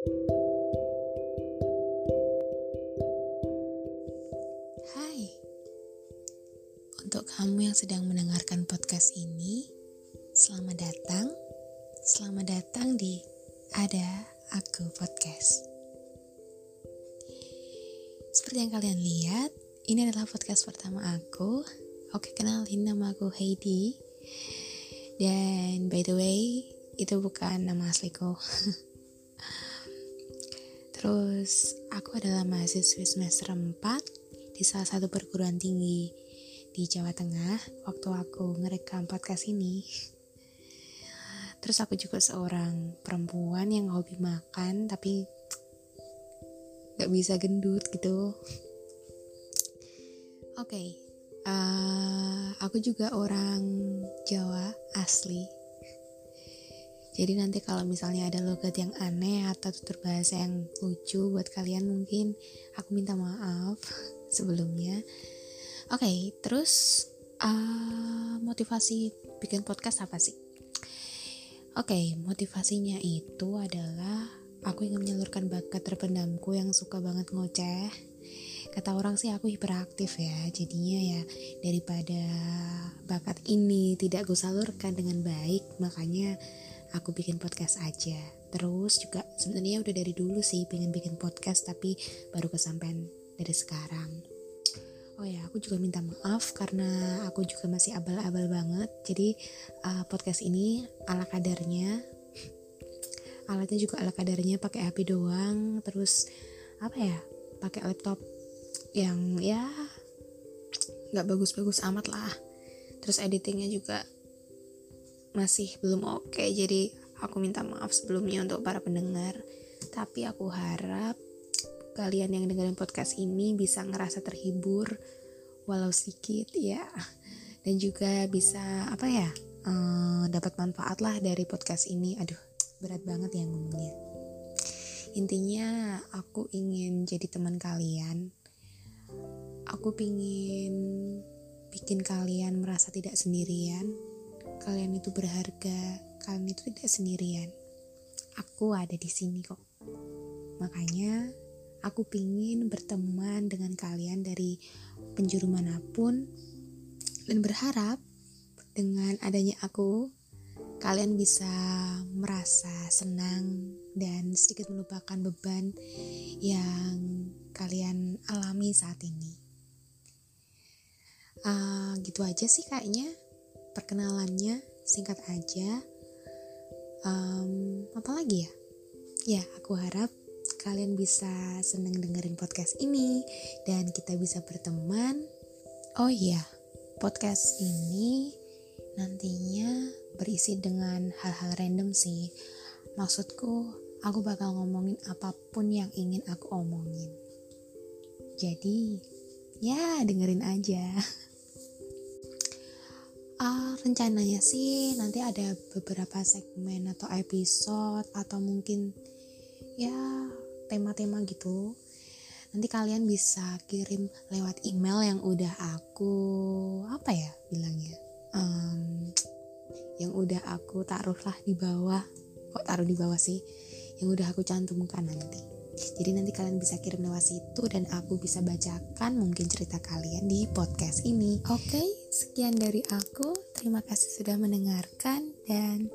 Hai, untuk kamu yang sedang mendengarkan podcast ini, selamat datang. Selamat datang di Ada Aku Podcast. Seperti yang kalian lihat, ini adalah podcast pertama aku. Oke, kenalin nama aku Heidi. Dan by the way, itu bukan nama asliku. Terus, aku adalah mahasiswa semester 4 di salah satu perguruan tinggi di Jawa Tengah waktu aku ngerekam podcast ini. Terus aku juga seorang perempuan yang hobi makan tapi gak bisa gendut gitu. Oke, okay, uh, eh, aku juga orang Jawa asli. Jadi nanti kalau misalnya ada logat yang aneh atau tutur bahasa yang lucu buat kalian mungkin aku minta maaf sebelumnya. Oke, okay, terus uh, motivasi bikin podcast apa sih? Oke, okay, motivasinya itu adalah aku ingin menyalurkan bakat terpendamku yang suka banget ngoceh. Kata orang sih aku hiperaktif ya, jadinya ya daripada bakat ini tidak gue salurkan dengan baik, makanya aku bikin podcast aja. Terus juga sebenarnya udah dari dulu sih pengen bikin podcast tapi baru kesampaian dari sekarang. Oh ya, aku juga minta maaf karena aku juga masih abal-abal banget. Jadi uh, podcast ini ala kadarnya. Alatnya juga ala kadarnya pakai HP doang. Terus apa ya? Pakai laptop yang ya nggak bagus-bagus amat lah. Terus editingnya juga masih belum oke. Okay, jadi aku minta maaf sebelumnya untuk para pendengar. Tapi aku harap kalian yang dengerin podcast ini bisa ngerasa terhibur walau sedikit ya. Dan juga bisa apa ya uh, dapat manfaat lah dari podcast ini. Aduh berat banget ya ngomongnya. Intinya aku ingin jadi teman kalian. Aku pingin bikin kalian merasa tidak sendirian kalian itu berharga kalian itu tidak sendirian. Aku ada di sini kok. Makanya Aku pingin berteman dengan kalian dari penjuru mana pun dan berharap dengan adanya aku kalian bisa merasa senang dan sedikit melupakan beban yang kalian alami saat ini. Uh, gitu aja sih kayaknya perkenalannya singkat aja. Um, apa lagi ya? Ya, aku harap kalian bisa seneng dengerin podcast ini dan kita bisa berteman. Oh iya, podcast ini nantinya berisi dengan hal-hal random sih. Maksudku, aku bakal ngomongin apa pun yang ingin aku omongin. Jadi, ya dengerin aja. Uh, rencananya sih nanti ada beberapa segmen atau episode atau mungkin ya tema-tema gitu. Nanti kalian bisa kirim lewat email yang udah aku apa ya bilangnya um, yang udah aku taruhlah di bawah. Kok taruh di bawah sih? Yang udah aku cantumkan nanti jadi nanti kalian bisa kirim lewat situ dan aku bisa bacakan mungkin cerita kalian di podcast ini. Oke, sekian dari aku. Terima kasih sudah mendengarkan dan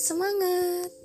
semangat.